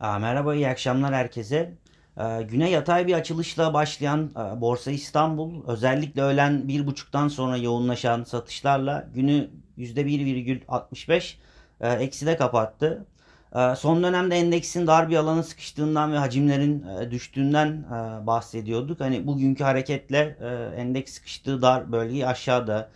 Merhaba, iyi akşamlar herkese. Ee, Güne yatay bir açılışla başlayan e, Borsa İstanbul özellikle öğlen bir buçuktan sonra yoğunlaşan satışlarla günü %1,65 e, ekside kapattı. E, Son dönemde endeksin dar bir alana sıkıştığından ve hacimlerin düştüğünden bahsediyorduk. Hani bugünkü hareketle endeks sıkıştığı dar bölgeyi aşağıda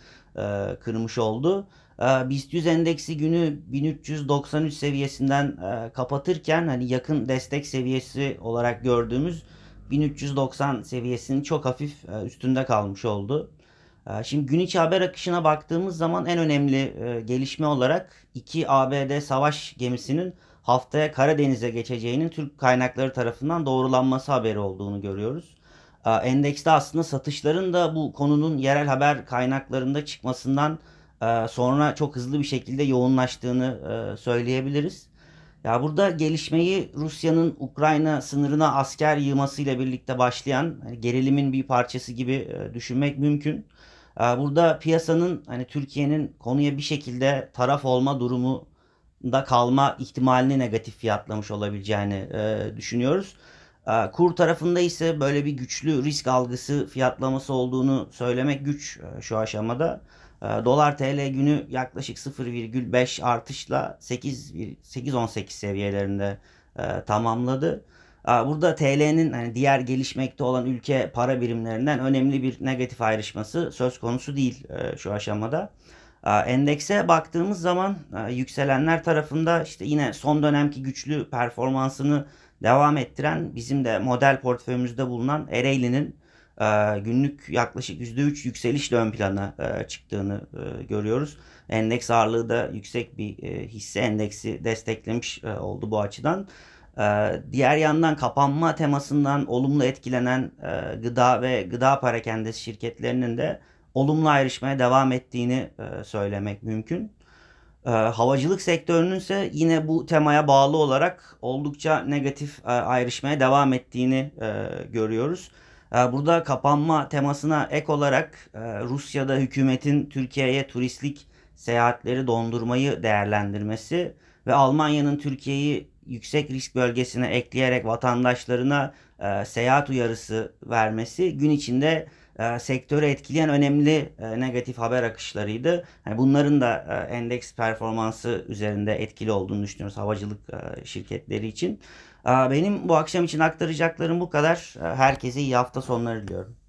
kırmış oldu. Ee, BIST 100 endeksi günü 1393 seviyesinden e, kapatırken hani yakın destek seviyesi olarak gördüğümüz 1390 seviyesinin çok hafif e, üstünde kalmış oldu. E, Şimdi gün içi haber akışına baktığımız zaman en önemli gelişme olarak iki ABD savaş gemisinin haftaya Karadeniz'e geçeceğinin Türk kaynakları tarafından doğrulanması haberi olduğunu görüyoruz. Endekste aslında satışların da bu konunun yerel haber kaynaklarında çıkmasından sonra çok hızlı bir şekilde yoğunlaştığını e, söyleyebiliriz. Ya burada gelişmeyi Rusya'nın Ukrayna sınırına asker yığmasıyla birlikte başlayan hani gerilimin bir parçası gibi e, düşünmek mümkün. E, Burada piyasanın hani Türkiye'nin konuya bir şekilde taraf olma durumunda kalma ihtimalini negatif fiyatlamış olabileceğini e, düşünüyoruz. E, Kur tarafında ise böyle bir güçlü risk algısı fiyatlaması olduğunu söylemek güç e, şu aşamada. E, Dolar TL günü yaklaşık 0,5 artışla 8 8.18 seviyelerinde e, tamamladı. E, Burada TL'nin hani diğer gelişmekte olan ülke para birimlerinden önemli bir negatif ayrışması söz konusu değil e, şu aşamada. Endekse baktığımız zaman yükselenler tarafında işte yine son dönemki güçlü performansını devam ettiren bizim de model portföyümüzde bulunan Ereğli'nin e, günlük yaklaşık %3 yükselişle ön plana e, çıktığını e, görüyoruz. Endeks ağırlığı da yüksek bir e, hisse endeksi desteklemiş e, oldu bu açıdan. E, diğer yandan kapanma temasından olumlu etkilenen e, gıda ve gıda perakendesi şirketlerinin de olumlu ayrışmaya devam ettiğini e, söylemek mümkün. Ee, havacılık sektörünün ise yine bu temaya bağlı olarak oldukça negatif e, ayrışmaya devam ettiğini e, görüyoruz. E, burada kapanma temasına ek olarak Rusya'da hükümetin Türkiye'ye turistlik seyahatleri dondurmayı değerlendirmesi ve Almanya'nın Türkiye'yi yüksek risk bölgesine ekleyerek vatandaşlarına e, seyahat uyarısı vermesi gün içinde e, sektörü etkileyen önemli e, negatif haber akışlarıydı. Yani bunların da e, endeks performansı üzerinde etkili olduğunu düşünüyoruz havacılık e, şirketleri için. E, benim bu akşam için aktaracaklarım bu kadar. E, herkese iyi hafta sonları diliyorum.